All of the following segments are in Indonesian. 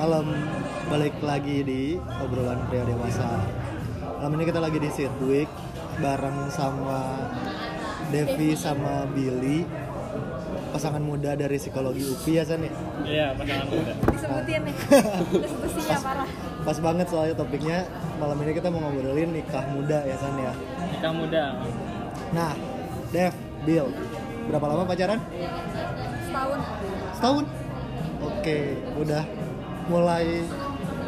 malam balik lagi di obrolan pria dewasa. Malam ini kita lagi di Sidwick bareng sama Devi sama Billy pasangan muda dari psikologi UPI ya San ya? Iya, pasangan muda. disebutin nih diskusinya parah Pas banget soalnya topiknya malam ini kita mau ngobrolin nikah muda ya San ya. Nikah muda. Nah, Dev, Bill, berapa lama pacaran? setahun Setahun? Oke, udah mulai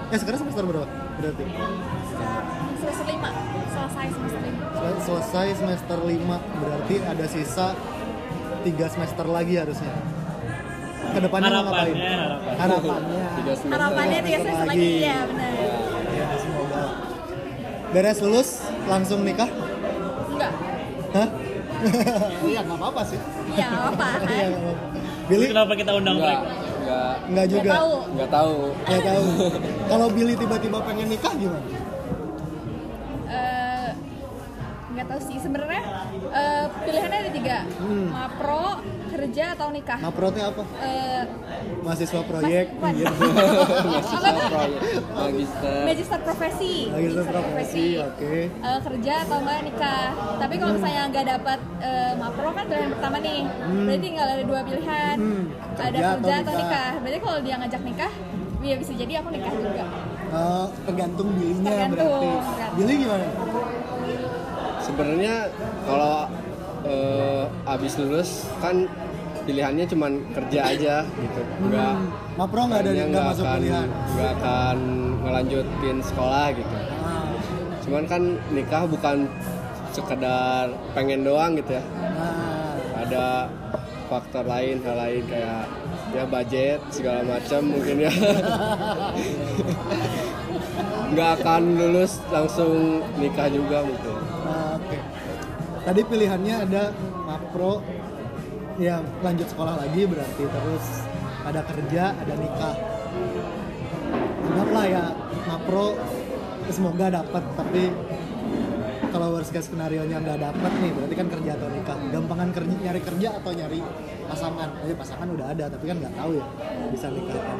Eh sekarang semester berapa? Berarti semester lima selesai semester lima Sel- selesai semester 5 berarti ada sisa 3 semester lagi harusnya. Ke depannya mau ngapain? Harapannya, harapannya. Harapannya. Tiga semester. harapannya tiga semester semester lagi. lagi ya benar Ya, semoga. Beres lulus langsung nikah? enggak Hah? Iya nggak apa-apa sih. iya nggak apa Iya nggak apa-apa. Jadi Billy kenapa kita undang mereka? Enggak, nggak nggak juga. tahu enggak tahu. Nggak tahu. Kalau Billy tiba-tiba pengen nikah gimana? Eh, nggak tahu sih sebenarnya eh, pilihannya ada tiga Hmm. mapro kerja atau nikah Maprotnya apa? Eh, Mahasiswa proyek. mas- apa tuh Proyek, magister. magister profesi Magister profesi, oke. Eh, kerja atau enggak nikah tapi kalau misalnya nggak dapat eh, mapro kan pilihan pertama nih berarti tinggal ada dua pilihan Hmm, ada kerja atau kerja atau nikah. nikah berarti kalau dia ngajak nikah ya bisa jadi aku nikah juga Eh, tergantung Billy-nya Tergantung, berarti. tergantung. Gimana? Sebenarnya kalau eh, abis lulus kan pilihannya cuman kerja aja gitu. Enggak. Hmm, Mapro nggak ada nggak masuk akan, pilihan. Nggak akan ngelanjutin sekolah gitu. Ah, Cuman kan nikah bukan sekedar pengen doang gitu ya. nah, Ada faktor lain, hal lain kayak ya budget segala macam mungkin ya. nggak akan lulus langsung nikah juga nah, oke. Tadi pilihannya ada Mapro, ya lanjut sekolah lagi berarti terus ada kerja, ada nikah. Anggaplah ya Mapro semoga dapat tapi kalau worst case skenario nya nggak dapat nih berarti kan kerja atau nikah. Gampangan kerja nyari kerja atau nyari pasangan. Aja pasangan udah ada tapi kan nggak tahu ya bisa nikah enggak.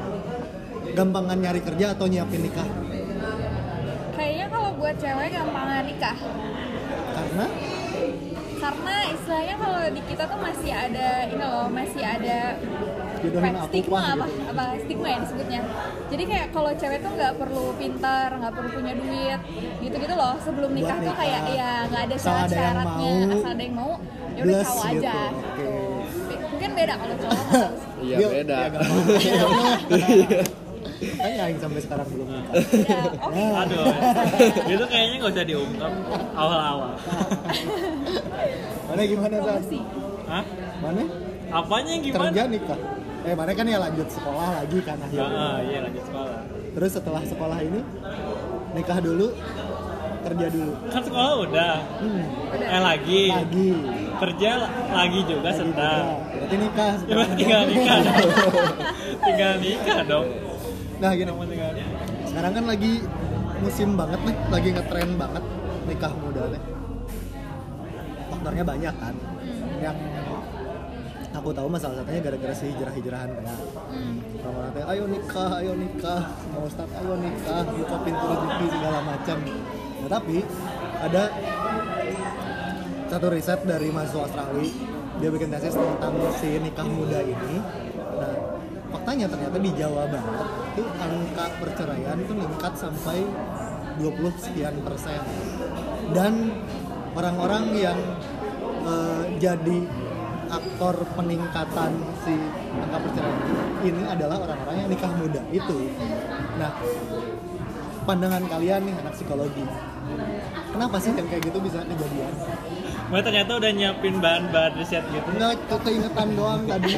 gampangan nyari kerja atau nyiapin nikah? Kayaknya kalau buat cewek gampangan nikah. Karena karena istilahnya kalau di kita tuh masih ada ini loh masih ada jodohin stigma apa gitu. apa stigma ya disebutnya jadi kayak kalau cewek tuh nggak perlu pintar nggak perlu punya duit gitu gitu loh sebelum Buat nikah, tuh nikah. kayak ya nggak ada syarat-syaratnya asal ada yang mau ya udah cowok gitu. aja Oke. gitu. mungkin beda kalau cowok. Iya beda. ya, gampang. kan yang sampai sekarang belum nikah ya oke Nah, Aduh, itu kayaknya nggak usah diungkap awal-awal. Mana gimana promosi Hah? mana Apanya yang gimana? kerja nikah eh mana kan ya lanjut sekolah lagi kan akhirnya Ah, iya lanjut sekolah. terus setelah sekolah ini nikah dulu kerja dulu Kan sekolah udah. hmm, Eh lagi. lagi Kerja lagi juga Lagi sedang. berarti nikah Ya, sekarang. tinggal nikah dong. tinggal nikah dong. nah gini sekarang kan lagi musim banget nih lagi ngetren banget nikah muda teh faktornya banyak kan. Yang aku tahu masalah satunya gara-gara si hijrah-hijrahan kayak Hmm. orang teh ayo nikah ayo nikah. Mau ustad ayo nikah. Buka pintu rezeki segala macam nah, tapi ada satu riset dari mahasiswa Australia. Dia bikin tesis tentang si nikah muda ini. Nah faktanya ternyata di Jawa Barat itu angka perceraian itu meningkat sampai 20 sekian persen. Dan orang-orang yang eh, jadi aktor peningkatan si angka perceraian ini adalah orang-orang yang nikah muda itu nah pandangan kalian nih anak psikologi kenapa sih yang kayak gitu bisa kejadian Gue ternyata udah nyiapin bahan-bahan riset gitu. Enggak, itu keingetan doang tadi.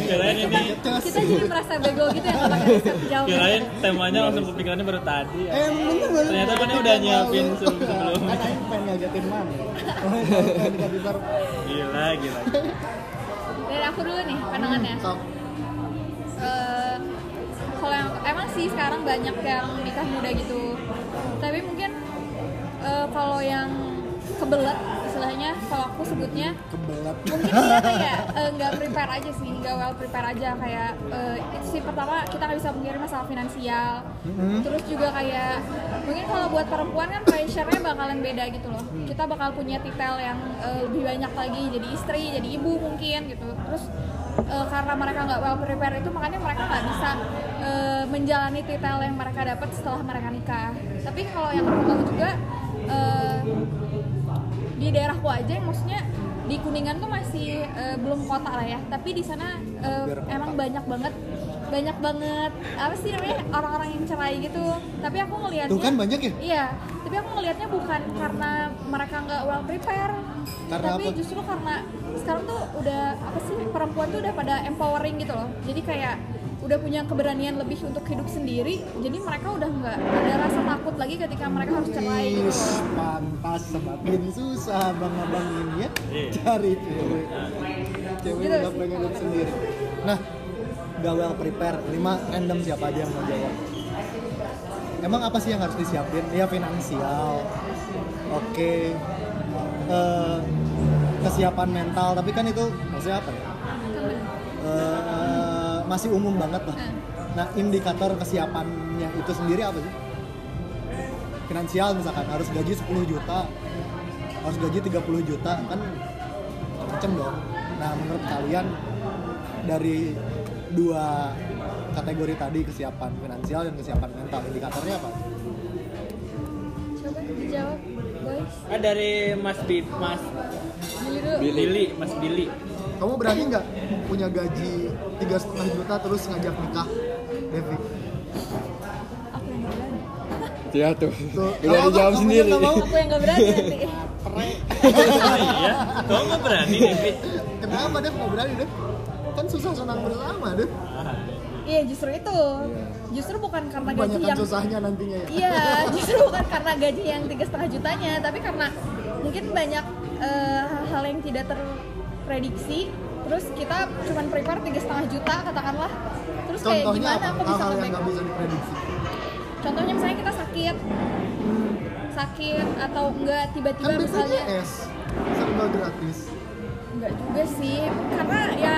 Kirain ini- kita jadi merasa bego gitu ya kalau pakai riset jauh Kirain temanya langsung kepikirannya baru tadi. ya. Eh, bener bener. Ternyata kan udah nyiapin sebelum. Ngagetin mana? Gila, gila. dari aku dulu nih pandangannya Sok. Eh, kalau yang emang sih sekarang banyak yang nikah muda gitu tapi mungkin eh, kalau yang kebelet istilahnya kalau aku sebutnya kebelat mungkin dia kayak eh, nggak prepare aja sih nggak well prepare aja kayak eh, itu sih pertama kita nggak bisa mengirim masalah finansial Mm-hmm. terus juga kayak mungkin kalau buat perempuan kan pressure-nya bakalan beda gitu loh Mm. kita bakal punya titel yang eh, lebih banyak lagi jadi istri jadi ibu mungkin gitu terus eh, karena mereka nggak well prepare itu makanya mereka nggak bisa eh, menjalani titel yang mereka dapat setelah mereka nikah tapi kalau yang aku tahu juga eh, di daerahku aja yang maksudnya di kuningan tuh masih eh, belum kota lah ya. Tapi di sana kota. emang banyak banget banyak banget apa sih namanya orang-orang yang cerai gitu. Tapi aku ngelihatnya tuh kan banyak ya? Iya. Tapi aku ngelihatnya bukan karena mereka nggak well prepare. Karena tapi apa? justru karena sekarang tuh udah apa sih perempuan tuh udah pada empowering gitu loh. Jadi kayak udah punya keberanian lebih untuk hidup sendiri jadi mereka udah nggak ada rasa takut lagi ketika mereka harus cerai gitu pantas semakin susah bang abang ini ya Iya. cari cewek. Cewek Gitu udah pengen hidup sendiri. nah gak well prepare lima random siapa aja yang mau jawab? Emang apa sih yang harus disiapin? Ya finansial oke Eh, kesiapan mental tapi kan itu maksudnya apa ya? Eh, masih umum banget lah Hmm. nah indikator kesiapannya itu sendiri apa sih? Finansial misalkan harus gaji 10 juta harus gaji 30 juta kan macam dong. Nah menurut kalian dari dua kategori tadi kesiapan finansial dan kesiapan mental indikatornya apa? Coba dijawab boys. Ah dari Mas Bib, Mas Billy Billy, Mas Billy. Kamu berani nggak punya gaji tiga setengah juta terus ngajak nikah Devi? Aku yang nggak berani. Ya tuh. Tuh, Udah kalau dijawab kamu sendiri. mau, aku yang nggak berani nanti iya, kamu nggak berani Fit? kenapa Dev? Nggak berani Dev. Kan susah senang bersama Dev. Iya justru itu. Justru bukan karena gaji yang susahnya nantinya ya. Iya, justru bukan karena gaji yang tiga setengah jutanya, tapi karena mungkin banyak eh, hal-hal yang tidak terprediksi. Terus kita cuman prepare tiga setengah juta katakanlah. Terus kayak contohnya gimana apa aku bisa hal-hal yang bisa diprediksi Contohnya misalnya kita sakit, sakit atau enggak kan tiba-tiba misalnya BPJS serba gratis enggak juga sih, karena ya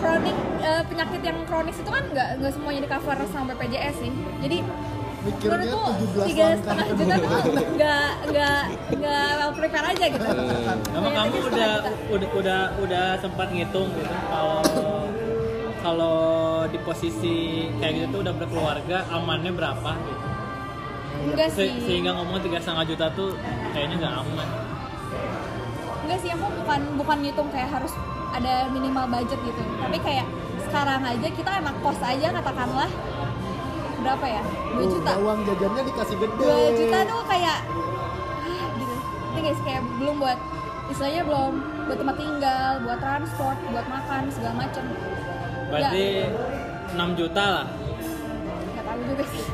kronik eh, penyakit yang kronis itu kan enggak enggak semuanya di cover sama BPJS sih. Jadi mikirnya 17 tiga setengah ke juta tuh nggak nggak nggak well prepare aja gitu. Emang Kayak kamu udah udah udah udah sempat ngitung gitu kalau kalau di posisi kayak gitu tuh udah berkeluarga amannya berapa gitu. enggak Se- sih sehingga ngomong tiga setengah juta tuh kayaknya nggak aman. enggak sih aku bukan bukan ngitung kayak harus ada minimal budget gitu tapi kayak sekarang aja kita enak kos aja katakanlah berapa ya? 2 Tuh, juta. uang jajannya dikasih gede. 2 juta tuh kayak ah, gitu. Ini guys kayak belum buat istilahnya belum buat tempat tinggal buat transport buat makan segala macem. Berarti 6 juta lah. nggak tahu juga sih.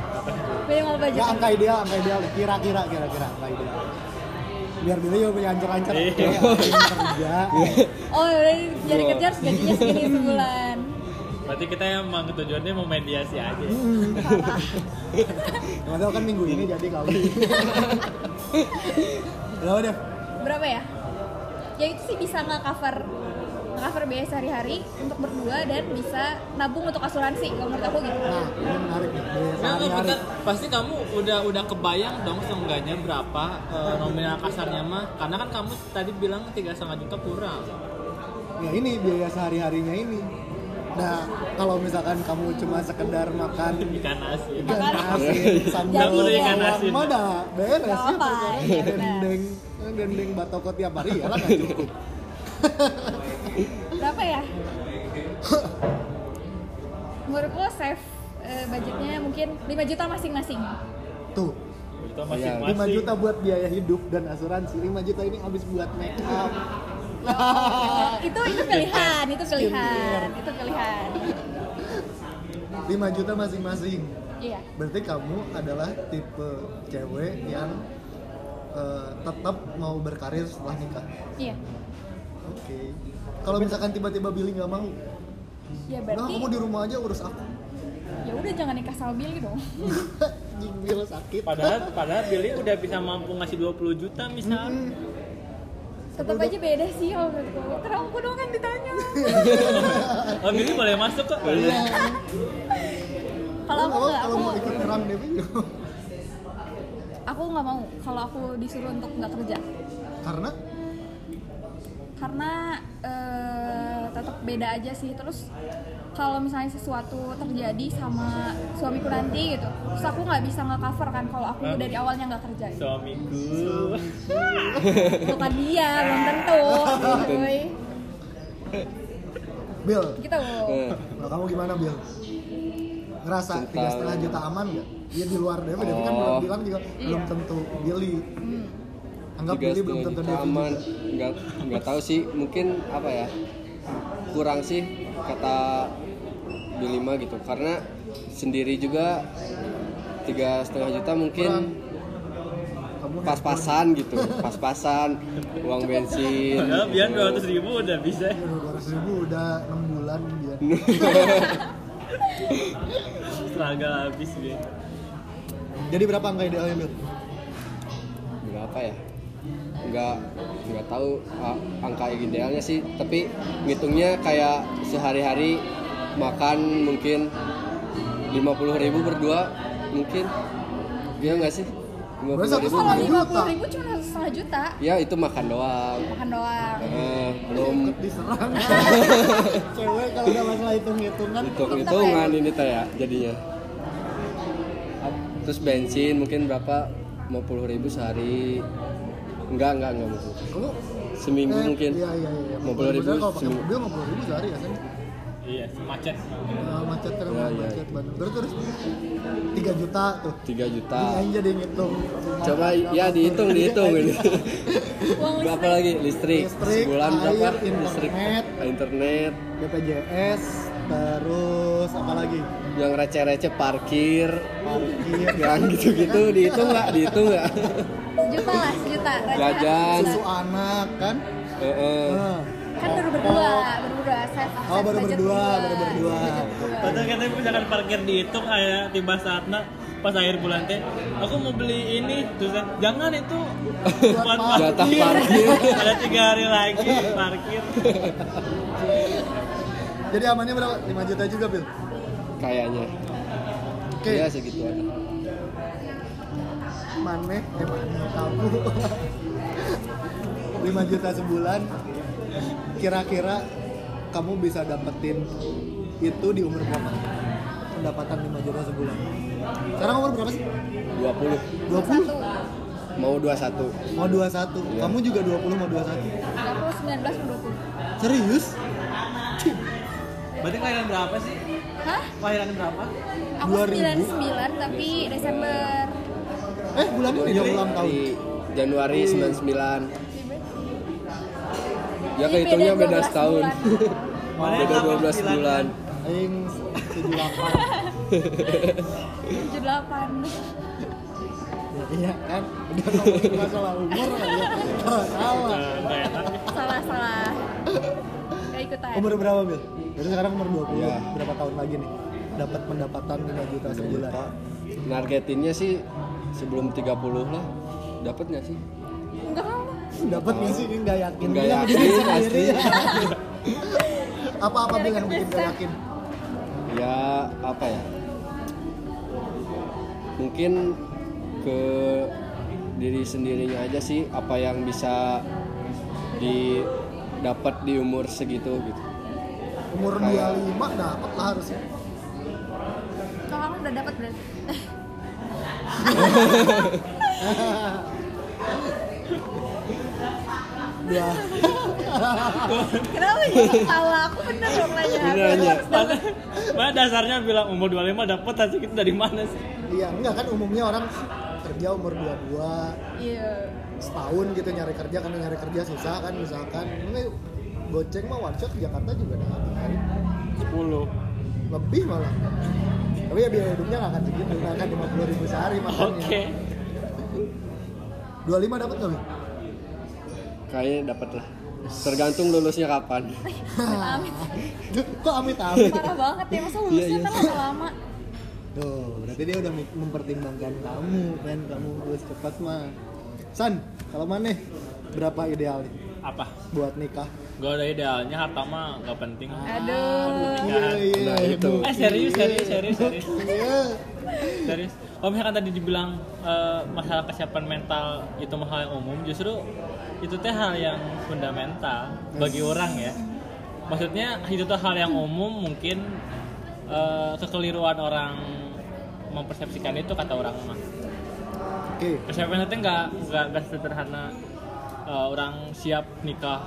Minimal budget. Ya angka ideal angka ideal. Kira-kira kira-kira angka ideal. Biar dulu yuk punya ancur-ancur Iya. Oke, orang kerja oh udah jadi harus gajinya segini sebulan Berarti kita emang tujuannya mau mediasi aja. Nggak tahu kan minggu ini jadi kali Berapa deh? berapa ya ya itu sih bisa nggak cover cover biaya sehari-hari untuk berdua dan bisa nabung untuk asuransi kalau menurut aku gitu Nah, ini menarik nih Biaya Nah, sehari-hari. bentar. pasti kamu udah udah kebayang dong seenggaknya berapa eh, nominal kasarnya mah karena kan kamu tadi bilang tiga setengah juta kurang Ya ini biaya sehari-harinya ini Nah, kalau misalkan kamu cuma sekedar makan ikan asin ikan Makan. asin sambal ya. bawang asin. mah dah beres ya benar. Gendeng, gendeng batoko tiap hari ya lah cukup berapa ya menurutku save eh, budgetnya mungkin 5 juta masing-masing Tuh, masing-masing 5 juta buat biaya hidup dan asuransi 5 juta ini habis buat make up itu itu pilihan itu pilihan itu pilihan. 5 juta masing-masing. Iya. Berarti kamu adalah tipe cewek yang eh, tetap mau berkarir setelah nikah? Iya. Oke. Kalau misalkan tiba-tiba Billy nggak mau? Ya nah berarti kamu di rumah aja urus aku. Ya udah jangan nikah sama Billy dong. Anjing, Bill sakit. Padahal padahal Billy udah bisa mampu ngasih 20 juta misal. Hmm. Tetap aja beda sih kalau menurutku karena aku doang kan ditanya. Oh, Billy boleh masuk kok. Iya. kalau aku Kalau nggak aku mau ikut perang Devi aku nggak mau. Kalau aku disuruh untuk nggak kerja. Karena? Karena eh, tetap beda aja sih. Terus kalau misalnya sesuatu terjadi sama suamiku nanti gitu terus aku nggak bisa nge cover kan kalau aku dari awalnya nggak kerja. Gitu. Suamiku. bukan dia belum tentu. Bill. Gitu. Kalau kamu gimana Bill? Ngerasa tiga setengah juta aman nggak? Dia di luar Devi Devi kan Oh. belum bilang juga belum Iya. tentu Billy Hmm. anggap Billy belum tentu Devi aman. nggak nggak tahu sih mungkin apa ya? Kurang sih kata Bilima gitu. Karena sendiri juga tiga setengah juta mungkin pas-pasan gitu. Pas-pasan uang bensin. Padahal biar 200 ribu udah bisa. dua ratus ribu udah enam bulan dia. Struggle habis dia. jadi berapa angka idealnya Bill berapa ya nggak nggak tahu ah, angka idealnya sih. Tapi ngitungnya kayak sehari-hari makan mungkin 50.000 ribu berdua mungkin. Iya nggak sih? Berarti 50.000 satu kalau setengah puluh ribu cuma setengah juta. Ya itu makan doang. Makan doang. Eh, belum. Diserang. Cewek kalau udah masalah hitung hitungan hitung hitungan ini teh ya jadinya. Terus bensin mungkin berapa? 50.000 ribu sehari enggak enggak enggak mungkin kamu seminggu eh, mungkin iya iya iya 50 ribu Padahal kalau pakai seminggu. mobil lima puluh ribu sehari ya kan Iya, macet. Nah, macet kan Iya, iya. macet Bandung terus terus tiga juta tuh 3 juta ini aja dia ngitung Coba ya dihitung dihitung ini. uang Berapa listrik lagi listrik? Listrik, Sebulan air, berapa? internet. Listrik, internet, BPJS terus apa lagi yang receh-receh parkir, parkir yang gitu-gitu dihitung nggak? Dihitung nggak? Jajan. susu anak kan Heeh. Nah, kan baru berdua baru berdua set Oh, baru berdua, baru berdua. Padahal katanya misalkan parkir dihitung kayak tiba saatnya pas akhir bulan teh aku mau beli ini terus jangan itu buat Jatah parkir parkir. ada tiga hari lagi parkir jadi amannya berapa 5 juta juga Bil Kayaknya. oke Ya segitu aja. Maneh eh maneh kamu 5 juta sebulan kira-kira kamu bisa dapetin itu di umur berapa? Pendapatan 5 juta sebulan. Sekarang umur berapa sih? 20 20 mau 21. mau 21 Iya. kamu juga 20 mau 21 aku 19 mau 20 serius? Berarti kelahiran berapa sih? Hah? Kelahiran berapa? Aku 2000. 99 tapi Desember eh bulan ini ya ulang tahun. Di Januari 99. Ya kehitungnya beda 12 setahun. beda yang 12 89 bulan. aing 78 iya kan? Udah ngomongin masalah umur kan ya salah salah. Salah salah gak ikutan. Umur berapa Bil? Jadi sekarang umur 20 Iya. berapa tahun lagi nih? Dapat pendapatan 5 juta sebulan. Nargetinnya sih sebelum 30 lah. Dapat nggak sih? enggak dapat nggak sih nggak yakin Nggak yakin, sendiri. asli. apa-apa Bil yang bikin Biasa. gak yakin Ya apa ya? Mungkin ke diri sendirinya aja sih apa yang bisa didapat di umur segitu gitu. umur Kayak- 25 dapat lah harusnya kalau kamu udah dapat berarti dua kenapa ya? Ketawa aku bener dong nanya Bener nanya. Mana, mana dasarnya bilang umur 25 dapat hasil itu dari mana sih? iya enggak kan umumnya orang kerja umur 22 iya. Setahun gitu nyari kerja karena nyari kerja susah kan misalkan. Ini goceng mah one shot di Jakarta juga dapat hari 10. lebih malah tapi ya biaya hidupnya nggak akan segitu nggak akan 50 ribu sehari makannya Oke. 25 dapat nggak? Kayaknya dapat lah. Tergantung lulusnya kapan. amit kok amit amit parah banget ya masa Iya, lulusnya iya. kan lama-lama Tuh, berarti dia udah mempertimbangkan kamu, men. Kamu lulus cepat mah. San, kalau mana berapa ideal nih? Apa? Buat nikah. Gue ada idealnya harta mah nggak penting Aduh. iya iya Nah, itu. eh serius serius serius serius. Iya. serius. Kalau misalkan tadi dibilang eh, masalah kesiapan mental itu hal yang umum justru itu teh hal yang fundamental bagi orang ya. Maksudnya itu tuh hal yang umum mungkin eh, kekeliruan orang mempersepsikan itu kata orang mah. Oke. Kesiapan itu nggak nggak sederhana eh, orang siap nikah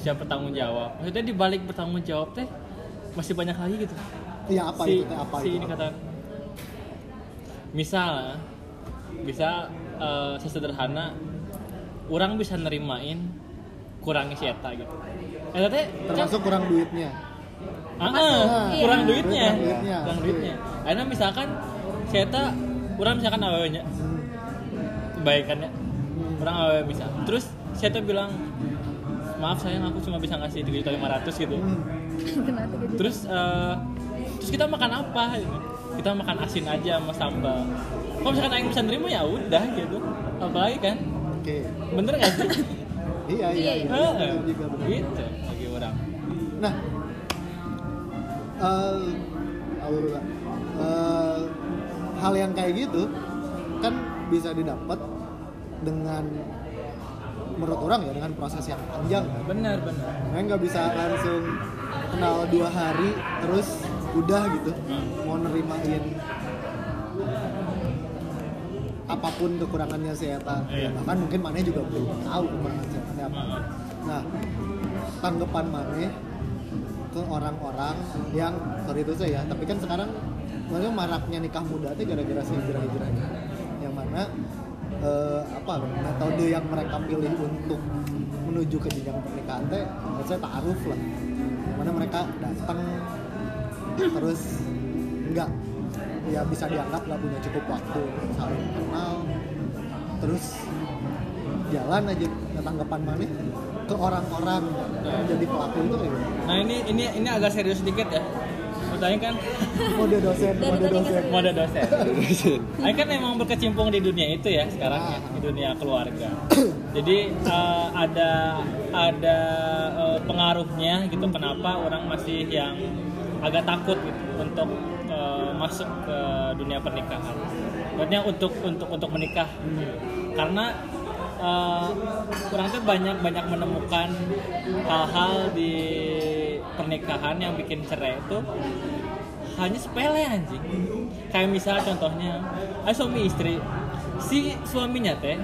siap bertanggung jawab. Maksudnya di balik bertanggung jawab teh masih banyak lagi gitu. Iya apa si, itu teh? Apa si itu? ini kata misal bisa eh, sesederhana orang bisa nerimain kurangi si eta gitu. Eta teh kan- termasuk kurang duitnya. Ah, Masuk, ah, iya. kurang duitnya. Kurang duitnya. kurang duitnya. Karena misalkan si eta orang misalkan awalnya kebaikannya orang awalnya bisa. Terus si eta bilang maaf sayang aku cuma bisa ngasih 3.500 gitu. Hmm. Kenapa gitu? terus eh, terus kita makan apa? Gitu. kita makan asin aja sama sambal. Kalau misalkan Aing bisa nerima ya udah gitu. Apalagi kan? Oke. Bener gak sih? Iya iya iya. Juga gitu bagi orang. Nah, eh Aurora, eh, hal yang kayak gitu kan bisa didapat dengan menurut orang ya dengan proses yang panjang kan. bener bener Nah, nggak bisa langsung kenal dua hari terus udah gitu Hmm. mau nerimain apa pun kekurangannya si Eta Iya. bahkan mungkin Mane juga belum tahu kekurangan si Eta apa. Nah, tanggapan Mane ke orang-orang yang sorry itu saya ya, tapi kan sekarang maksudnya maraknya nikah muda itu gara-gara si hijrah-hijrah ini. Yang mana eh, apa metode yang mereka pilih untuk menuju ke jenjang pernikahan teh menurut saya taaruf lah. Mana mereka datang terus enggak ya bisa dianggap nggak punya cukup waktu saling kenal terus jalan aja tanggapan mana ke orang-orang jadi pelaku itu gimana? nah ini ini ini agak serius sedikit ya Pertanyaan kan? Mode dosen mode dosen. Mode dosen. Aing kan emang berkecimpung di dunia itu ya sekarang ya di dunia keluarga. Jadi eh, ada ada eh, pengaruhnya gitu kenapa orang masih yang agak takut gitu untuk eh, masuk ke dunia pernikahan. Maksudnya untuk untuk untuk menikah. Karena eh, orang tuh banyak banyak menemukan hal-hal di pernikahan yang bikin cerai itu hanya sepele anjing kayak misal contohnya ada suami istri si suaminya teh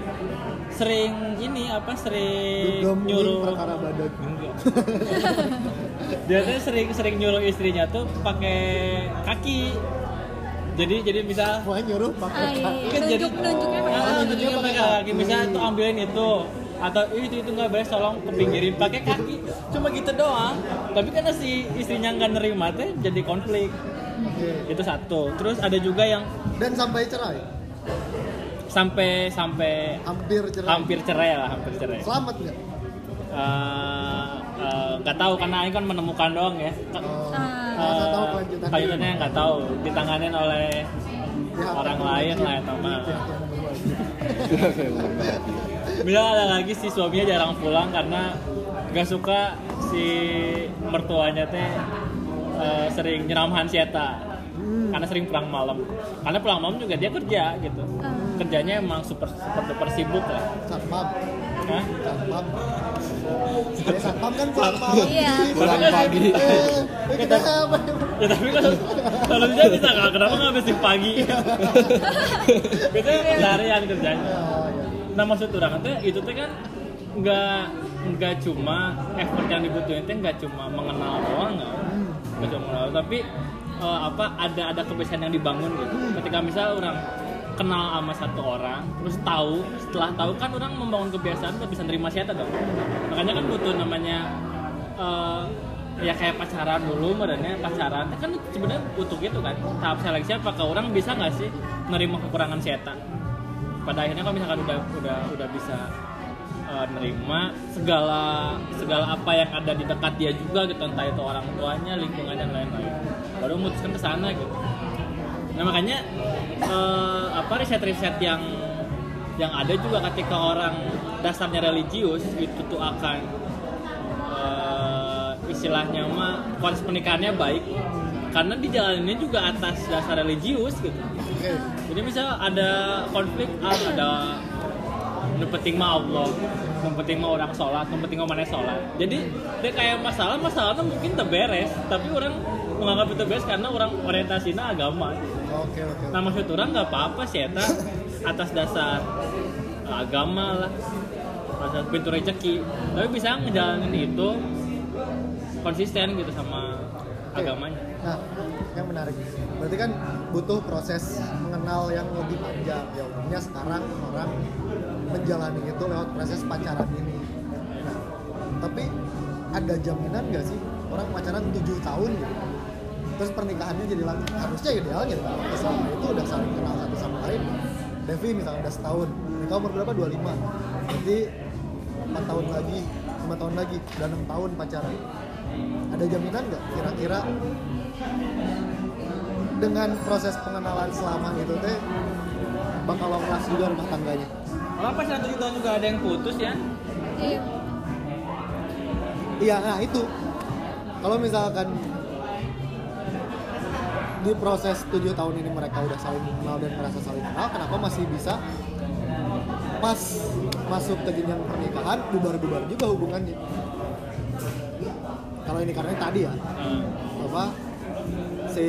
sering ini apa sering Dugem nyuruh perkara badan Enggak. dia tuh sering sering nyuruh istrinya tuh pakai kaki jadi jadi bisa nyuruh pakai Ah, iya, kaki. Kan jadi- Nunjuk, nunjuknya pakai Ah, kaki. nunjuknya pakai kaki misalnya tuh ambilin itu atau "Ih, itu itu nggak beres tolong kepinggirin pakai kaki cuma gitu doang tapi karena si istrinya nggak nerima teh jadi konflik Oke. itu satu terus ada juga yang Dan sampai cerai. sampai sampai Hampir cerai. hampir cerai lah hampir cerai Selamat nggak? Eh, eh, nggak tahu karena ini kan menemukan doang ya Oh. Nggak tahu kelanjutannya. kelanjutannya nggak tahu ditanganin oleh Pihak orang lain lah atau mah Pihak yang berwajib. Bila ada lagi si suaminya jarang pulang karena gak suka si mertuanya teh eh, sering nyeramhan si Eta karena sering pulang malam karena pulang malam juga dia kerja gitu kerjanya emang super super duper sibuk lah Satpam. Hah? Satpam. Ya, satpam kan pulang malam. Iya. Pulang pagi. Eh, eh, kenapa? ya tapi kalau kalau dia bisa nggak kenapa nggak besok pagi biasanya seharian kerjanya iya. Nah maksud orang teh itu teh kan nggak nggak cuma effort yang dibutuhin teh nggak cuma mengenal doang nggak nggak cuma mengenal tapi eh, apa ada ada kebiasaan yang dibangun gitu. Ketika misal orang kenal sama satu orang terus tahu setelah tahu kan orang membangun kebiasaan tuh bisa nerima siapa dong. Makanya kan butuh namanya eh, ya kayak pacaran dulu modalnya pacaran. Kan sebenarnya butuh gitu kan tahap seleksi apakah orang bisa nggak sih nerima kekurangan sieta pada akhirnya kalau misalkan udah udah udah bisa uh, nerima segala segala apa yang ada di dekat dia juga gitu entah itu orang tuanya lingkungan dan lain-lain baru memutuskan ke sana gitu. Nah makanya uh, apa riset-riset yang yang ada juga ketika orang dasarnya religius itu tuh akan istilahnya mah proses pernikahannya baik karena dijalaninnya juga atas dasar religius gitu Oke. jadi misal ada konflik ah, ada penting mah Allah penting mah orang sholat penting mah mana sholat jadi dia kayak masalah masalahnya mungkin terberes tapi orang menganggap itu beres karena orang orientasinya agama Oke oke. nah maksud orang nggak apa-apa sih eta atas dasar agama lah atas pintu rezeki tapi bisa ngejalanin itu konsisten gitu sama Agamanya Nah, yang menarik. Berarti kan butuh proses mengenal yang lebih panjang. Ya umumnya sekarang orang menjalani itu lewat proses pacaran ini. Nah, tapi ada jaminan nggak sih orang pacaran 7 tahun gitu? Terus pernikahannya jadi lang harusnya idealnya kan? selama itu udah saling kenal satu sama lain. Devi misalnya udah setahun, nikah umur berapa? 25 Berarti 4 tahun lagi, 5 tahun lagi, udah 6 tahun pacaran ada jaminan nggak kira-kira dengan proses pengenalan selama itu teh bakal long last juga rumah tangganya? Malah pas satu tahun juga ada yang putus ya? Iya. iya nah itu. Kalau misalkan di proses 7 tahun ini mereka udah saling kenal dan merasa saling kenal kenapa masih bisa pas masuk ke jenjang pernikahan bubar-bubar juga hubungannya? kalau ini karena tadi ya Hmm. apa si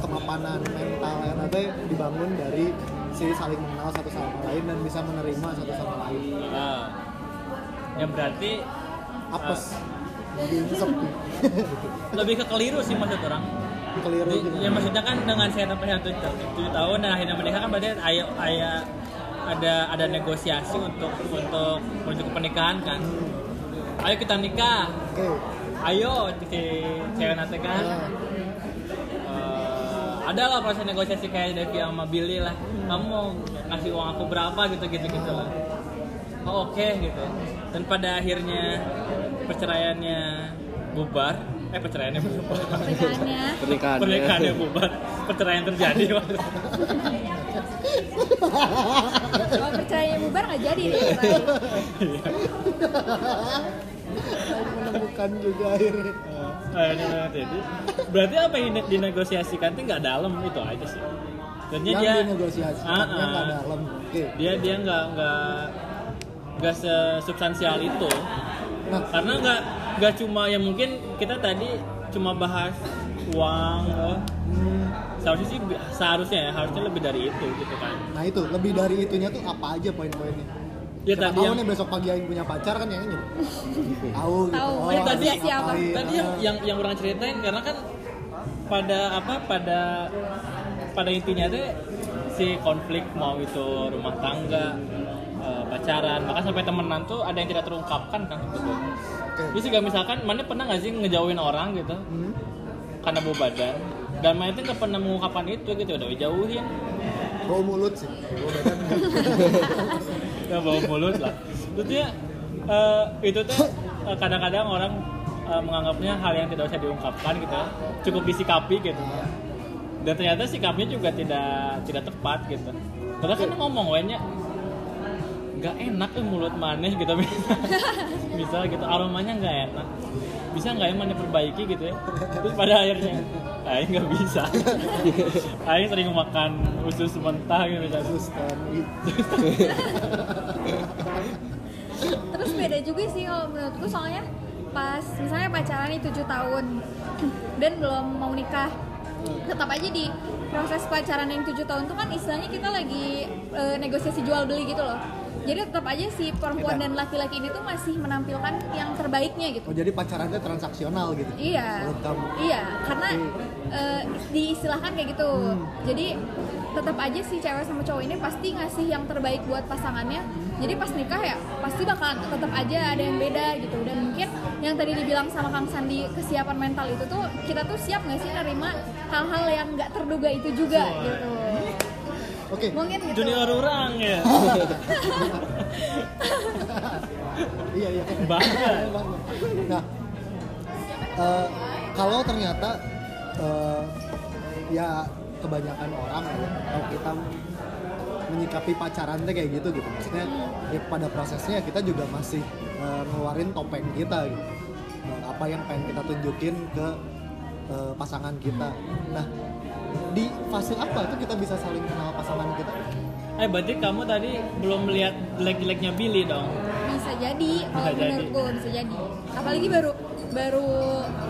kemapanan mental yang nanti dibangun dari si saling mengenal satu sama lain dan bisa menerima satu sama lain. Nah, yang berarti apes. jadi sepi. Lebih ke keliru sih maksud orang. Keliru ya maksudnya kan dengan saya sampai satu tujuh tahun dan akhirnya menikah kan berarti ayo ayo ada ada negosiasi untuk untuk menuju ke pernikahan kan? Ayo kita nikah. Oke ayo si cewek nanti kan? Nah, Eh, ada lah proses negosiasi kayak Devi sama Billy lah. Kamu mau ngasih uang aku berapa gitu gitu gitu lah. Oh oke gitu. Dan pada akhirnya perceraiannya bubar. Eh perceraiannya bubar. Pernikahannya. pernikahannya. Pernikahannya bubar. Perceraian terjadi. Kalau percaya bubar nggak jadi nih. Menemukan juga akhirnya. Akhirnya jadi berarti apa yang dinegosiasikan itu nggak dalam itu aja sih. Dan yang dia dinegosiasikannya Ah, ah. nggak dalam. Oke. Dia dia nggak nggak nggak sesubstansial itu. Nah. Karena nggak nggak cuma ya mungkin kita tadi cuma bahas uang eh, hmm, seharusnya sih seharusnya ya harusnya lebih dari itu gitu kan. Nah itu. Lebih dari itunya tuh apa aja poin-poinnya ya Siapa tadi tahu yang nih besok pagi Aing punya pacar kan yang ini? Tahu gitu. Tahu. oh, Ya, tadi- siapa? ngapain, tadi yang yang yang orang ceritain karena kan pada apa pada pada intinya tuh si konflik mau itu rumah tangga eh, pacaran bahkan sampai temenan tuh ada yang tidak terungkapkan kan sebetulnya oke. Jadi juga misalkan mana pernah nggak sih ngejauhin orang gitu? Hmm. karena bau badan dan mana itu nggak pernah mengungkapkan itu gitu udah dijauhin bau mulut sih. Ya bau mulut lah. Tentunya eh, itu tuh eh, kadang-kadang orang eh, menganggapnya hal yang tidak usah diungkapkan gitu ya. cukup disikapi gitu. Dan ternyata sikapnya juga tidak tidak tepat gitu. Padahal kan ngomong wanya nggak enak tuh mulut manis gitu. Bisa gitu. Aromanya nggak enak. Bisa nggak emang diperbaiki gitu ya. Terus pada akhirnya Aing nggak bisa. Aing sering makan usus mentah gitu misalnya kan, Terus beda juga sih kalau menurutku soalnya pas misalnya pacaran nih 7 tahun dan belum mau nikah tetap aja di proses pacaran yang 7 tahun tuh kan istilahnya kita lagi eh, negosiasi jual beli gitu loh jadi tetap aja si perempuan dan laki-laki ini tuh masih menampilkan yang terbaiknya gitu oh jadi pacarannya transaksional gitu Iya. Iya, karena eh, diistilahkan kayak gitu. Hmm. Jadi tetap aja si cewek sama cowok ini pasti ngasih yang terbaik buat pasangannya. Jadi pas nikah ya pasti bakal tetap aja ada yang beda gitu. Dan mungkin yang tadi dibilang sama Kang Sandi kesiapan mental itu tuh kita tuh siap nggak sih nerima hal-hal yang nggak terduga itu juga gitu. Oke. Mungkin gitu. junior orang ya. Iya iya. Bangga. Nah eh, kalau ternyata eh, ya kebanyakan orang ya, kalau kita menyikapi pacaran tuh kayak gitu gitu. Maksudnya ya pada prosesnya kita juga masih eh, ngeluarin topeng kita gitu. Eh, apa yang pengen kita tunjukin ke eh, pasangan kita. Nah di fase apa tuh kita bisa saling kenal pasangan kita Eh berarti kamu tadi belum melihat jelek-jeleknya Billy dong? bisa jadi kalau Bisa jadi. menurutku bisa jadi apalagi baru baru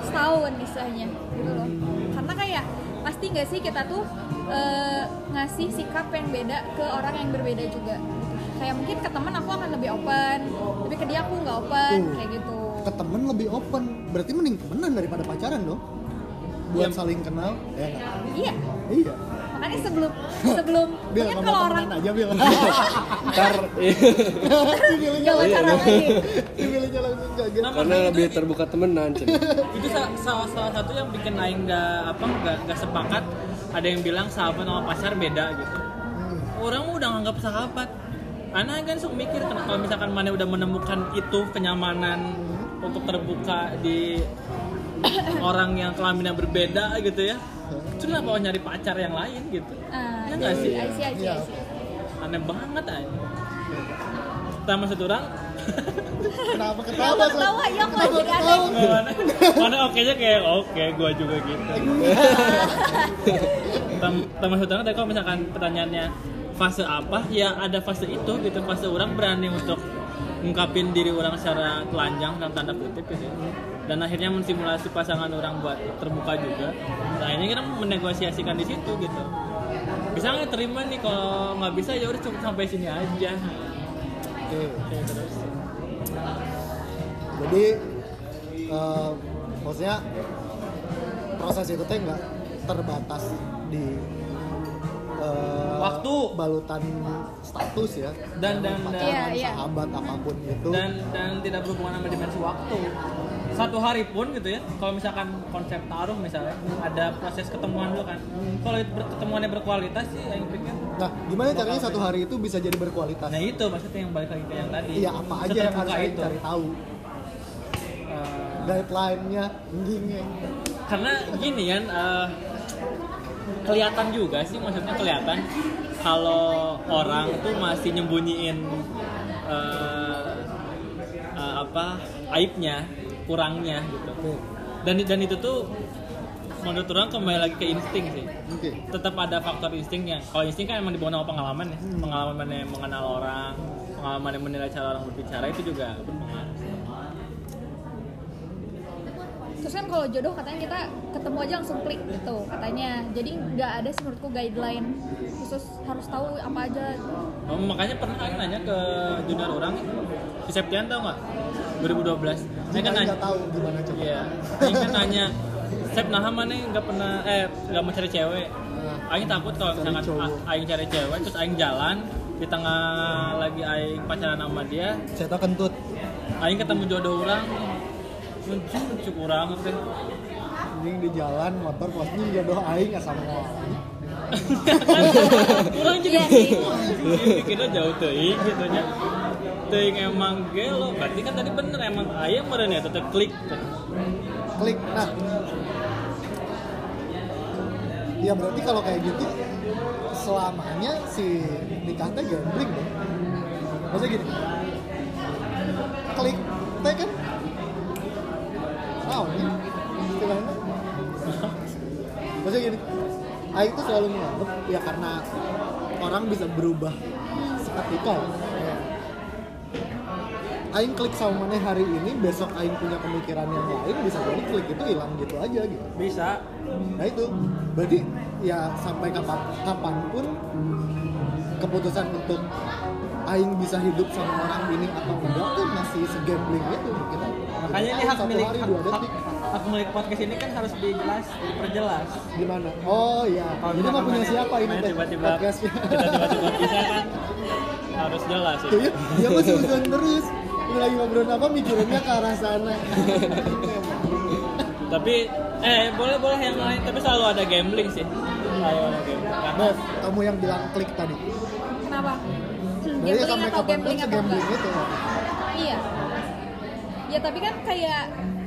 setahun istilahnya gitu loh karena kayak pasti nggak sih kita tuh eh, ngasih sikap yang beda ke orang yang berbeda juga kayak mungkin ke teman aku akan lebih open tapi ke dia aku nggak open Tuh. kayak gitu ke temen lebih open berarti mending temenan daripada pacaran dong buat Iya. saling kenal ya iya. Iya. Makanya sebelum sebelum Bil ngomong kalau orang aja Bil. Ntar Pilihnya nggak pacaran lagi. Pilihnya langsung Nah, karena lebih itu- terbuka temenan itu sa- salah, salah satu yang bikin Aing nggak apa nggak nggak sepakat. Ada yang bilang sahabat sama pacar beda gitu. Orang mah udah nganggap sahabat. Karena kan suka mikir kalau misalkan mana udah menemukan itu kenyamanan untuk terbuka di orang yang kelaminnya berbeda gitu ya terus kenapa mau nyari pacar yang lain gitu ah Ya nggak sih? I see, I see, I see. aneh banget aja kita maksud orang kenapa Kenapa ketawa Sat? ketawa? Ya, kok Kenapa jadi ketawa? mana mana oke nya kayak oke gua juga gitu Tam- termasuk orang tadi kalau misalkan pertanyaannya fase apa ya ada fase itu gitu fase orang berani untuk ngungkapin diri orang secara telanjang dan tanda kutip gitu. Dan akhirnya mensimulasi pasangan orang buat terbuka juga. Nah ini kita menegosiasikan di situ gitu. Bisa nggak terima nih? Kalau nggak bisa ya udah cukup sampai sini aja. Oke. Kayak terus. Jadi eh, maksudnya proses itu teh nggak terbatas di eh, Waktu. balutan status ya. Dan- dan- dan- Pacaran, Iya, iya. sahabat apa pun itu. Dan dan tidak berhubungan sama dimensi waktu. Satu hari pun gitu ya kalau misalkan konsep taruh misalnya ada proses ketemuan dulu kan. Kalau ketemuannya berkualitas sih yang pikir. Nah gimana caranya satu hari itu bisa jadi berkualitas? Nah itu maksudnya yang balik lagi ke yang tadi. Iya apa aja yang harus itu. cari tahu? Eh, guideline-nya karena gini kan eh, kelihatan juga sih maksudnya kelihatan kalau orang tuh masih nyembunyiin eh, eh, apa aibnya kurangnya gitu. Dan dan itu tuh menurut orang kembali lagi ke insting sih. Oke. Tetap ada faktor instingnya kalau insting kan emang dibawa sama pengalaman ya. Pengalaman yang mengenal orang pengalaman yang menilai cara orang berbicara itu juga berpengaruh Terus kan kalau jodoh katanya kita ketemu aja langsung klik gitu katanya. Jadi nggak ada sih menurutku guideline khusus harus tahu apa aja. Oh, makanya pernah Aing nanya ke junior orang di Septian tau nggak? 2012 Aing kan nanya tahu gimana coba. Iya. Aing kan nanya Sep nah mana nggak pernah eh nggak mau cari cewek? Nah, Aing takut kalau misalkan Aing cari cewek terus Aing jalan di tengah lagi Aing pacaran sama dia saya tahu kentut. Aing ketemu jodoh orang muncul muncul orang teh anjing di jalan motor posnya jodoh aing nggak sama orang jadi Iya. sih. pikirnya jauh tuh gitu nya. Teuing emang gelo. Berarti kan tadi bener emang ayam meren ya tetep klik. Klik. Nah. Ya berarti kalau kayak gitu selamanya si nikah teh gambling dong. Maksudnya gini. Klik teh kan Aing tuh selalu menganggap ya karena orang bisa berubah seketika ya. Aing klik sama mana hari ini, besok Aing punya pemikiran yang lain, bisa jadi klik itu hilang gitu aja gitu. bisa Nah itu, berarti ya sampai kapan kapan pun keputusan untuk Aing bisa hidup sama orang ini atau enggak tuh masih segambling itu kita. makanya ini hak milik hari hak, dua hak, hak milik podcast ini kan harus dijelas diperjelas gimana? Oh iya, Kalau jadi mau punya siapa ini mana teh tiba-tiba podcastnya? kita tiba-tiba bisa kan harus jelas ya Iya, dia masih usaha terus. Ini lagi ngobrol apa mikirinnya ke arah sana. tapi eh boleh boleh yang lain tapi selalu ada gambling sih selalu ada gambling Bev, kamu yang bilang klik tadi. Kenapa? Gambling sampai atau kapan pun gambling itu. Iya. Ya tapi kan kayak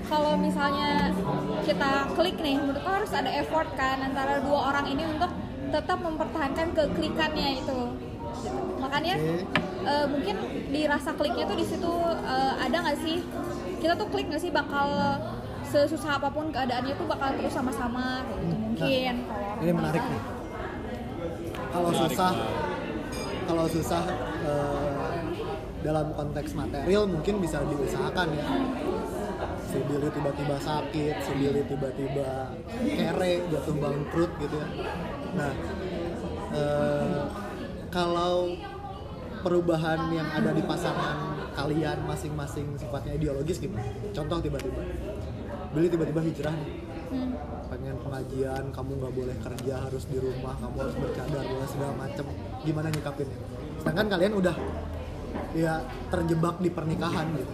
kalau misalnya kita klik nih, menurutku harus ada effort kan antara dua orang ini untuk tetap mempertahankan keklikannya itu. Gitu. Makanya Oke. eh, mungkin di rasa kliknya tuh di situ eh, ada nggak sih? Kita tuh klik nggak sih bakal sesusah apa pun keadaannya tuh bakal terus sama-sama kayak gitu mungkin kalau orang Ini menarik nih. Kalau susah, kalau susah eh, dalam konteks material mungkin bisa diusahakan ya. Si Billy tiba-tiba sakit, si Billy tiba-tiba kere, jatuh bangkrut gitu ya. Nah, eh, kalau perubahan yang ada di pasangan kalian masing-masing sifatnya ideologis gimana? Contoh tiba-tiba, Billy tiba-tiba hijrah nih, Hmm. pengen pengajian kamu nggak boleh kerja harus di rumah kamu harus bercadar boleh segala macem gimana nyikapinnya sedangkan kalian udah ya terjebak di pernikahan gitu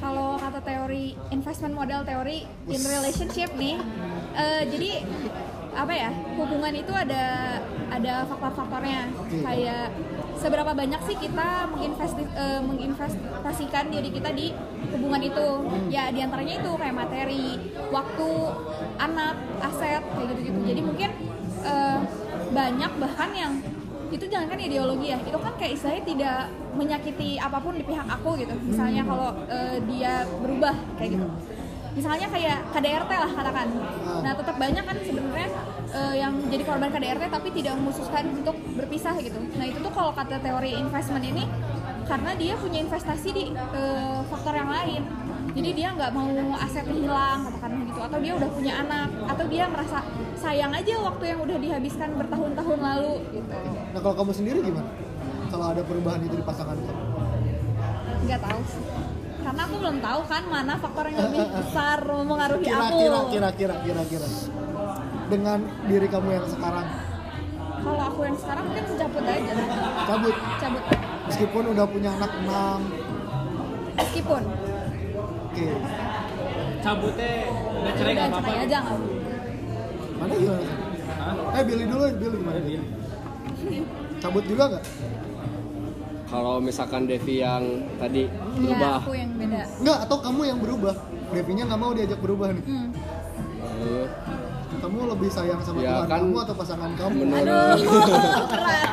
kalau kata teori investment model teori in relationship nih eh, jadi apa ya hubungan itu ada ada faktor-faktornya. Kayak seberapa banyak sih kita menginvesti, eh, menginvestasikan diri kita di hubungan itu? Ya di antaranya itu kayak materi waktu anak aset kayak gitu-gitu. Jadi mungkin eh, banyak bahkan yang itu jangan kan ideologi ya. Itu kan kayak istilahnya tidak menyakiti apa pun di pihak aku gitu. Misalnya kalau eh, dia berubah kayak gitu. Misalnya kayak KDRT lah katakan. Nah tetap banyak kan sebenarnya eh, yang jadi korban KDRT tapi tidak memutuskan untuk berpisah gitu. Nah itu tuh kalau kata teori investment ini karena dia punya investasi di eh, faktor yang lain. Jadi dia nggak mau asetnya hilang katakan gitu. Atau dia udah punya anak. Atau dia merasa sayang aja waktu yang udah dihabiskan bertahun-tahun lalu gitu nah kalau kamu sendiri gimana? Kalau ada perubahan itu di pasangan kamu? Nggak tahu sih. Karena aku belum tahu kan mana faktor yang lebih besar mempengaruhi aku. kira-kira kira-kira kira-kira dengan diri kamu yang sekarang? Kalau aku yang sekarang mungkin cabut aja. Cabut? Cabut. Meskipun udah punya anak enam. Meskipun. Oke. Cabutnya udah cerai nggak apa-apa? cerai aja nggak mana gimana? Hah? eh Billy dulu Billy. Gimana Billy cabut juga nggak? Kalau misalkan Devi yang tadi ya berubah, aku yang beda. Nggak atau kamu yang berubah. Devinya nggak mau diajak berubah nih. Hmm. eh, kamu lebih sayang sama Ya, Tuhan kan kamu atau pasangan kamu? menurut aduh berat.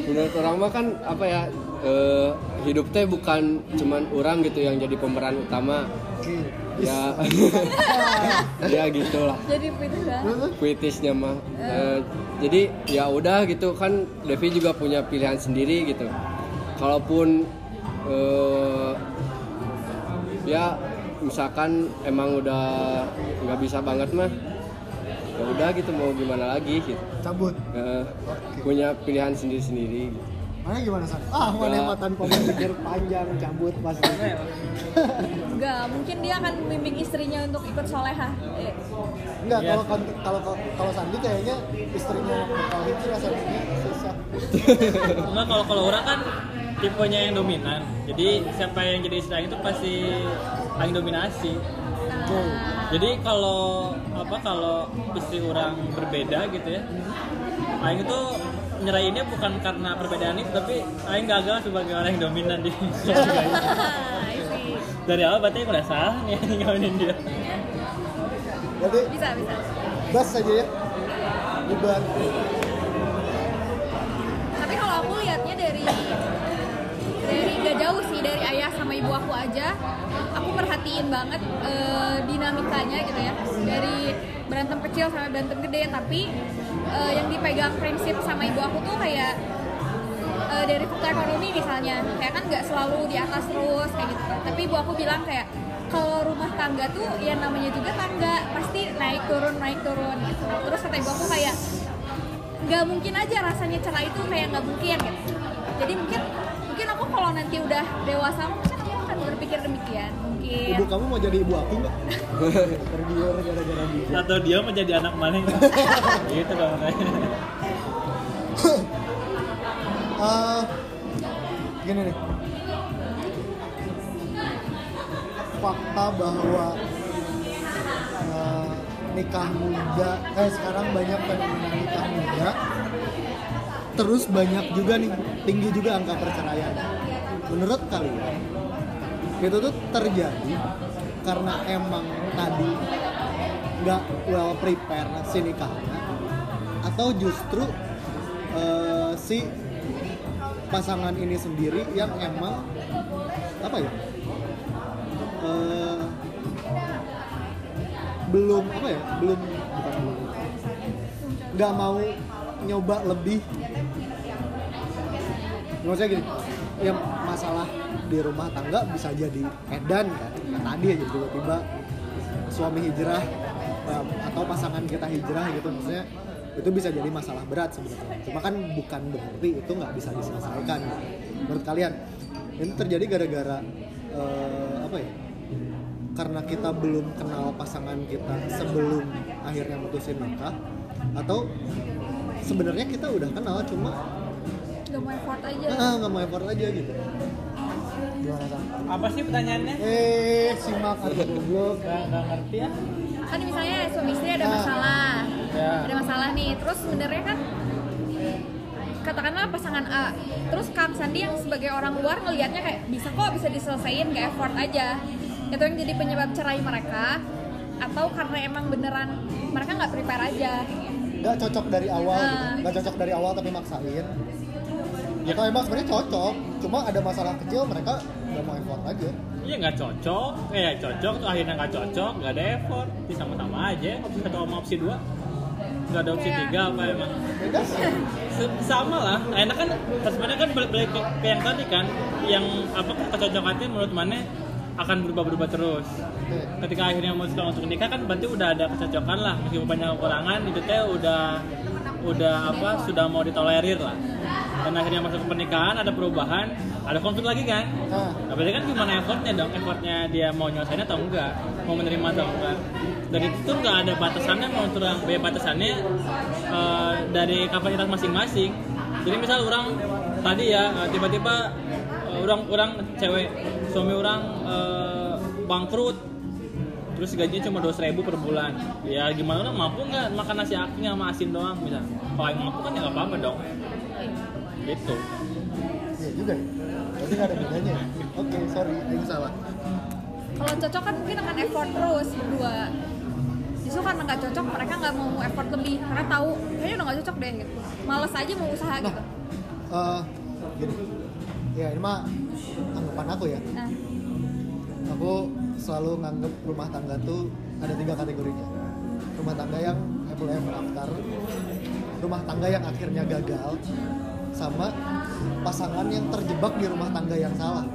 Menurut orang mah kan apa ya eh, hidup teh bukan cuman orang gitu yang jadi pemeran utama. Oke ya. Ya gitulah. Jadi kan Terus? puitisnya mah. Eh, jadi ya udah gitu. Kan Devi juga punya pilihan sendiri gitu. Kalaupun eh, ya misalkan emang udah nggak bisa banget mah ya udah gitu. Mau gimana lagi gitu. Cabut. Eh, punya pilihan sendiri sendiri gitu. Mana gimana san ah mana yang tanpa berpikir panjang cabut pasti enggak mungkin dia akan membimbing istrinya untuk ikut soleha Eh, Enggak, Iya. kalau kon- kalau kalau Sandi kayaknya istrinya bakal hijrah Sandinya susah. Cuma kalau kalau orang kan tipenya yang dominan. Jadi siapa yang jadi istri itu pasti paling dominasi. nah, Jadi kalau apa kalau istri orang berbeda gitu ya, Aing itu nyerahinnya bukan karena perbedaan itu, tapi Aing gagal sebagai orang yang dominan di. Dari awal berarti aku udah salah nih ngawinin dia. Berarti bisa bisa gas saja ya. Bubar. tapi kalau aku lihatnya dari dari gak jauh sih dari ayah sama ibu aku aja aku perhatiin banget eh, dinamikanya gitu ya dari berantem kecil sampai berantem gede tapi eh, yang dipegang prinsip sama ibu aku tuh kayak eh, dari faktor ekonomi misalnya. Kayak kan nggak selalu di atas terus kayak gitu. Tapi ibu aku bilang kayak kalau rumah tangga tuh ya namanya juga tangga pasti naik turun naik turun gitu. Terus kata ibu aku kayak nggak mungkin aja rasanya cerai itu kayak nggak mungkin gitu. Jadi mungkin mungkin aku kalau nanti udah dewasa berpikir demikian mungkin Ibu kamu mau jadi ibu aku nggak? Tergiur gara-gara dia. Atau dia menjadi anak maning. gitu dong. Eh, gini nih. Fakta bahwa eh, nikah muda, eh sekarang banyak fenomena nikah muda. Terus banyak juga nih, tinggi juga angka perceraian. Menurut kalian, itu tuh terjadi karena emang tadi nggak well prepare si nikahnya atau justru eh, si pasangan ini sendiri yang emang apa ya eh, belum apa ya belum nggak mau nyoba lebih. Maksudnya gini ya masalah di rumah tangga bisa jadi edan kan ya, tadi aja tiba-tiba suami hijrah atau pasangan kita hijrah gitu. Maksudnya itu bisa jadi masalah berat sebenarnya. Cuma kan bukan berarti itu nggak bisa diselesaikan. Menurut kalian ini terjadi gara-gara eh, apa ya? Karena kita belum kenal pasangan kita sebelum akhirnya mutusin nikah atau sebenarnya kita udah kenal cuma aja. ah, nggak mau effort aja gitu gimana? Apa sih pertanyaannya? eh simak atau goblok Gak, gak ngerti ya? Kan misalnya suami istri ada Ah. masalah. Ya. Ada masalah nih. Terus sebenarnya kan katakanlah pasangan A. Terus Kang Sandi yang sebagai orang luar ngelihatnya kayak bisa kok bisa diselesain gak effort aja. Itu yang jadi penyebab cerai mereka atau karena emang beneran mereka nggak prepare aja. nggak cocok dari awal gitu. Ah. nggak cocok dari awal tapi maksain atau emang sebenarnya cocok cuma ada masalah kecil mereka nggak mau effort aja Iya nggak cocok, eh cocok tuh akhirnya nggak cocok, nggak ada effort, Ini sama-sama aja. Opsi satu sama opsi dua, nggak ada opsi Iya. tiga apa emang? beda sama lah. Enak kan, sebenarnya kan balik, balik ke, ke yang tadi kan, yang apa kecocokannya menurut mana akan berubah-berubah terus. Oke. Ketika akhirnya memutuskan untuk nikah kan berarti udah ada kecocokan lah, meskipun banyak kekurangan itu teh udah udah apa sudah mau ditolerir lah. Dan akhirnya masuk ke pernikahan ada perubahan, ada konflik lagi kan? nah Nah, berarti kan gimana effortnya dong? Effortnya dia mau nyelesain atau enggak? Mau menerima atau enggak? Dan itu tuh nggak ada batasannya, mau terang B batasannya eh, dari kapasitas masing-masing. Jadi misal orang tadi ya eh, tiba-tiba eh, orang orang cewek suami orang eh, bangkrut terus gajinya cuma dua ribu per bulan ya gimana orang mampu nggak makan nasi aking sama asin doang bisa kalau mampu kan ya nggak apa-apa dong gitu iya juga ya berarti nggak ada bedanya ya? oke sorry ini salah Kalau cocok kan mungkin akan effort terus berdua. Justru karena nggak cocok mereka nggak mau effort lebih karena tahu kayaknya udah nggak cocok deh gitu. Males aja mau usaha Nah. gitu. Eh, gini ya ini mah anggapan aku ya Nah, aku selalu nganggep rumah tangga tuh ada tiga kategorinya rumah tangga yang happily ever after rumah tangga yang akhirnya gagal sama pasangan yang terjebak di rumah tangga yang salah.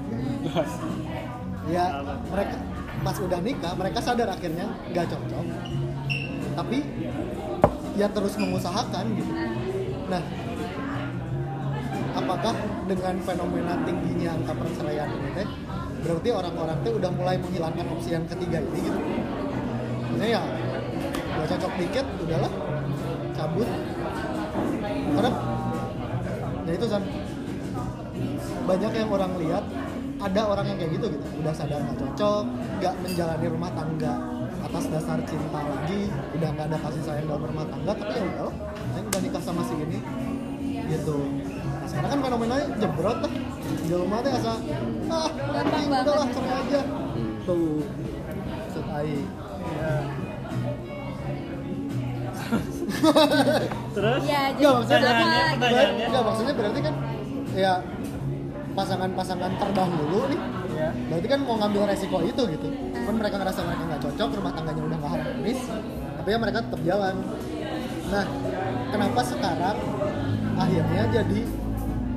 Ya mereka pas udah nikah mereka sadar akhirnya nggak cocok. Tapi ya terus mengusahakan gitu. Nah apakah dengan fenomena tingginya angka perceraian ini teh berarti orang-orang teh udah mulai menghilangkan opsi yang ketiga ini gitu? Maksudnya ya udah cocok dikit udahlah cabut. Karena ya itu kan banyak yang orang lihat ada orang yang kayak gitu gitu. Udah sadar nggak cocok nggak menjalani rumah tangga atas dasar cinta lagi udah nggak ada kasih sayang dalam rumah tangga tapi ya udah saya udah nikah sama si ini gitu. Nah, sekarang kan fenomenanya jebrot lah di rumah teh asa ah Gampang anjing, banget. udahlah cerai aja. Tuh. Maksud terus? Ya jadi Nggak, maksudnya apa? pertanyaannya- pertanyaannya- Enggak, maksudnya berarti kan ya pasangan-pasangan terdahulu nih. Ya berarti kan mau ngambil resiko itu gitu. Kan mereka ngerasa mereka nggak cocok rumah tangganya udah nggak harmonis tapi ya mereka tetap jalan. Nah kenapa sekarang akhirnya jadi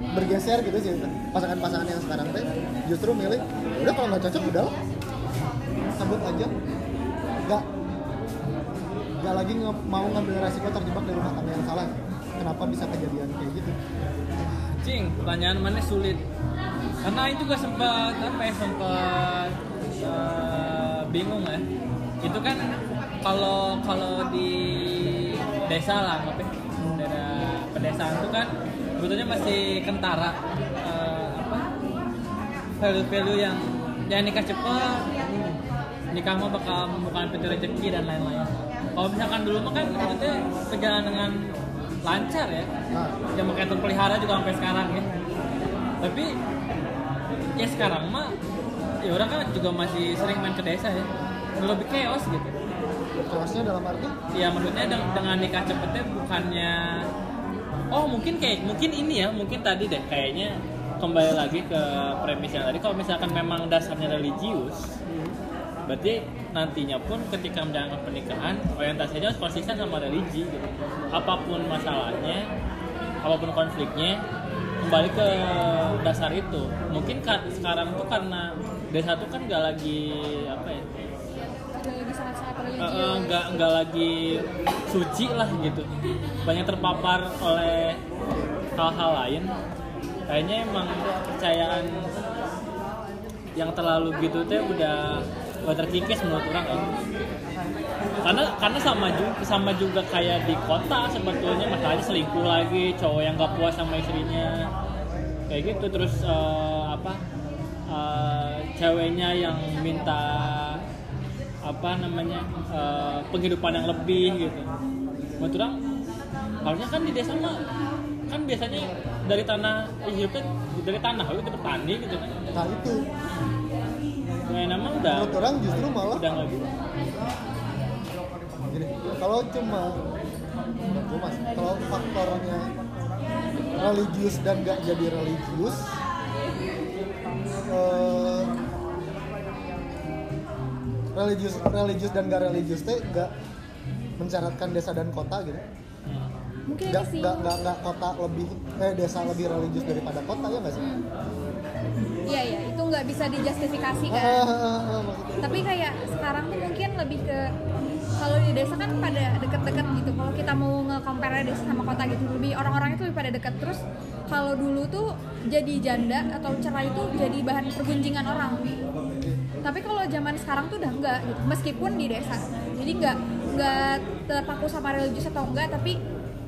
bergeser gitu sih? Pasangan-pasangan yang sekarang teh justru milih udah kalau nggak cocok udah lah. Cabut aja. Nggak nggak lagi nge- mau ngambil resiko terjebak di rumah tangga yang salah kenapa bisa kejadian kayak gitu Cing, pertanyaan mana sulit? Karena itu juga sempat apa ya sempat eh, bingung ya. Itu kan kalau kalau di desa lah, apa ya, daerah pedesaan itu kan sebetulnya masih kentara eh, apa value-value yang ya nikah cepat, nikah mah bakal membuka pintu rezeki dan lain-lain. Kalau misalkan dulu mah kan maksudnya berjalan dengan lancar ya, nah. Yang pakai terpelihara juga sampai sekarang ya. Tapi ya sekarang mah ya orang kan juga masih sering main ke desa ya. Lebih chaos gitu. Chaosnya dalam arti? Ya maksudnya deng- dengan nikah cepetnya bukannya oh mungkin kayak mungkin ini ya mungkin tadi deh kayaknya kembali lagi ke premis yang tadi. Kalau misalkan memang dasarnya religius berarti nantinya pun ketika menjalankan pernikahan orientasinya harus konsisten sama religi gitu. apa pun masalahnya apa pun konfliknya kembali ke dasar itu. Mungkin ka- sekarang tuh karena desa tuh kan nggak lagi apa ya? Nggak nggak lagi suci lah gitu. Banyak terpapar oleh hal-hal lain. Kayaknya emang kepercayaan yang terlalu gitu teh udah udah terkikis menurut orang ya. karena karena sama juga sama juga kayak di kota sebetulnya masalahnya selingkuh lagi cowok yang nggak puas sama istrinya. Kayak gitu terus eh, apa eh, ceweknya yang minta apa namanya eh, penghidupan yang lebih gitu. Menurut orang harusnya kan di desa mah kan biasanya dari tanah hidupnya dari tanah itu petani gitu kan? Nah itu nah nama udah menurut orang justru malah udah nggak gini kalau cuma kalau faktornya religius dan gak jadi religius eh, religius religius dan gak religius teh gak mencaratkan desa dan kota gitu Hmm. mungkin gak, gak, gak, gak kota lebih eh desa lebih religius daripada kota ya gak sih? Iya iya. Itu nggak bisa dijustifikasi kan ah, ah, ah, tapi kayak sekarang tuh mungkin lebih ke kalau di desa kan pada deket-deket gitu. Kalau kita mau nge-compare desa sama kota gitu lebih orang-orang itu lebih pada deket. Terus kalau dulu tuh jadi janda atau cerai itu jadi bahan pergunjingan orang. Tapi kalau zaman sekarang tuh udah enggak gitu. Meskipun di desa. Jadi enggak enggak terpaku sama religius atau enggak tapi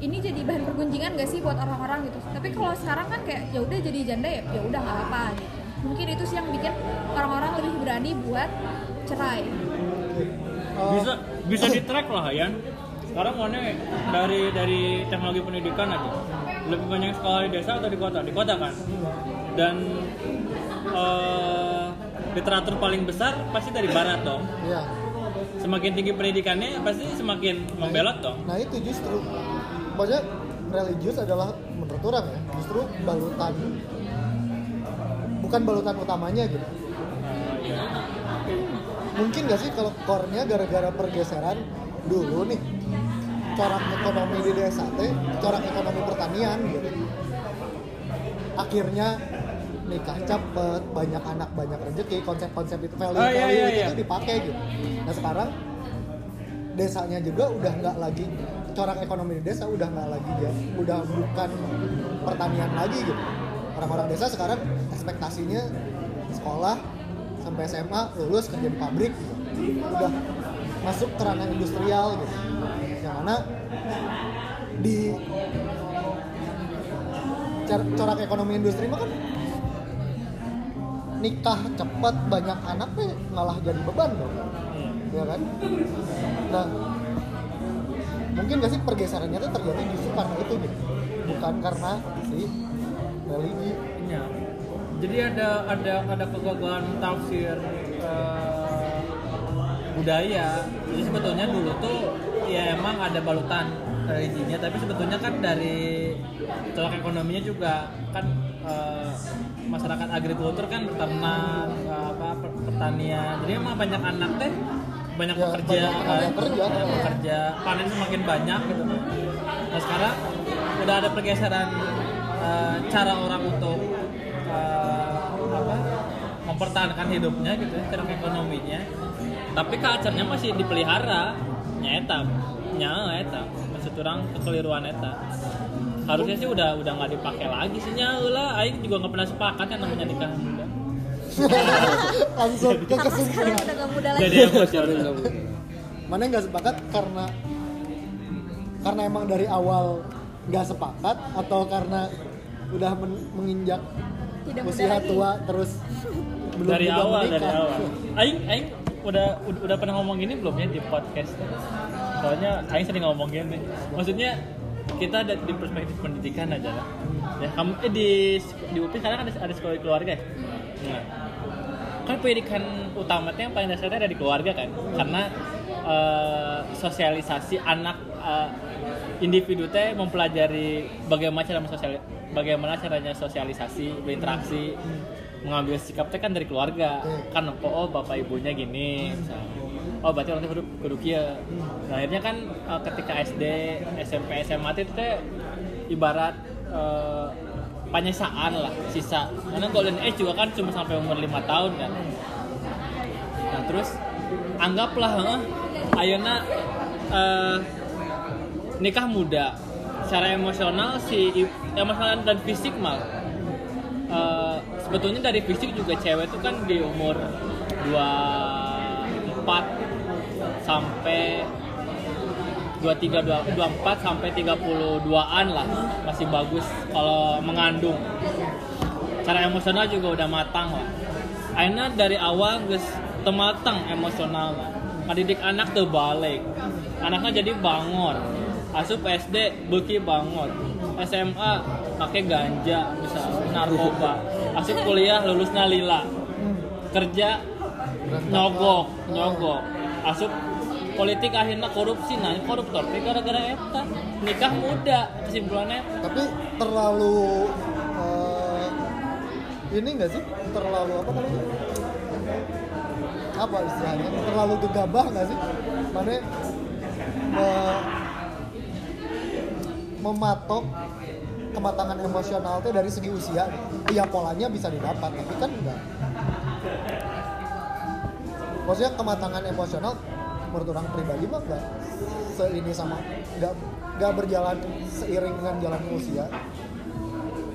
ini jadi bahan pergunjingan gak sih buat orang-orang gitu? Tapi kalau sekarang kan kayak ya udah jadi janda ya ya udah nggak apa gitu mungkin itu sih yang bikin orang-orang lebih berani buat cerai. Eh, bisa bisa di track lah Yan. Sekarang mana dari dari teknologi pendidikan aja. Lebih banyak sekolah di desa atau di kota? Di kota kan. Dan eh, literatur paling besar pasti dari barat dong. Iya. semakin tinggi pendidikannya pasti semakin membelot dong. Nah itu justru. Maksudnya religius adalah menurut orang ya Justru balutan Bukan balutan utamanya gitu. Mungkin gak sih kalau core-nya gara-gara pergeseran Dulu nih Corak ekonomi di desa teh Corak ekonomi pertanian gitu Akhirnya nikah cepet, banyak anak, banyak rezeki, konsep-konsep itu value Oh, iya, iya, itu iya. tuh dipakai gitu. Nah sekarang desanya juga udah nggak lagi corak ekonomi di desa udah nggak lagi ya udah bukan pertanian lagi gitu orang-orang desa sekarang ekspektasinya sekolah sampai SMA lulus kerja di pabrik gitu. udah masuk ke ranah industrial gitu. Yang mana di corak ekonomi industri mah kan nikah cepat banyak anak tuh malah jadi beban dong. Ya kan? Nah mungkin gak sih pergeserannya tuh terjadi justru karena itu gitu. Bukan karena si religi Iya. Jadi ada ada ada kegagalan tafsir eh, budaya. Jadi sebetulnya dulu tuh ya emang ada balutan religinya, tapi sebetulnya kan dari corak ekonominya juga kan eh, masyarakat agrikultur kan beternak eh, apa per- pertanian. Jadi emang banyak anak teh banyak Ya, pekerja banyak kerja. banyak pekerja panen semakin banyak gitu nah sekarang udah ada pergeseran eh, cara orang untuk eh, apa mempertahankan hidupnya gitu ya, cara ekonominya. Tapi culture-nya masih dipelihara. Nyata nya eta. Maksud orang kekeliruan eta. Harusnya sih udah udah nggak dipakai lagi sih nya lah aing juga nggak pernah sepakat yang namanya nikah muda. Langsung ke kesimpulan udah gak muda lagi. Jadi emosional mana nggak sepakat? Karena karena emang dari awal nggak sepakat atau karena udah men- menginjak Tidak muda usia lagi. tua terus belum dari awal dari menikah. awal. Aing aing udah udah, pernah ngomong gini belum ya di podcast? Soalnya aing sering ngomong gini maksudnya kita ada di perspektif pendidikan aja lah. Ya kamu eh, di di UPI sekarang ada ada sekolah keluarga ya? Nah, kan pendidikan utamanya yang paling dasarnya ada di keluarga kan? Karena eh, sosialisasi anak eh, individu teh mempelajari bagaimana cara sosial bagaimana caranya sosialisasi berinteraksi mengambil sikap teh kan dari keluarga. Kan oh bapak ibunya gini misalnya. oh berarti orang kudu kudu nah, akhirnya kan eh, ketika SD SMP SMA itu teh ibarat eh, penyisaan lah sisa. Karena golden age juga kan cuma sampai umur lima tahun kan. Nah terus anggaplah heeh, ayeuna eh, nikah muda secara emosional si emosional dan fisik mal. Eh, sebetulnya dari fisik juga cewek itu kan di umur 24 sampai 23 24 sampai 32-an lah. Masih bagus kalau mengandung. Cara emosional juga udah matang lah. Akhirnya dari awal guys tematang emosional ngadidik anak tuh balik. Anaknya jadi bangon asup SD beki bangot. SMA pakai ganja misalnya narkoba. Asup kuliah lulusnya lila. Kerja nyogok nyogok. Asup politik akhirnya korupsi nah koruptor. Teh gara-gara eta nikah muda kesimpulannya tapi terlalu eh, ini enggak sih? Terlalu apa namanya? Apa istilahnya? Terlalu gegabah nggak sih? Mana me- mematok kematangan emosional teh dari segi usia iya polanya bisa didapat tapi kan enggak. Maksudnya kematangan emosional menurut orang pribadi mah enggak seini sama enggak enggak berjalan seiring dengan jalannya usia.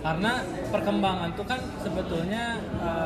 Karena perkembangan tuh kan sebetulnya eh,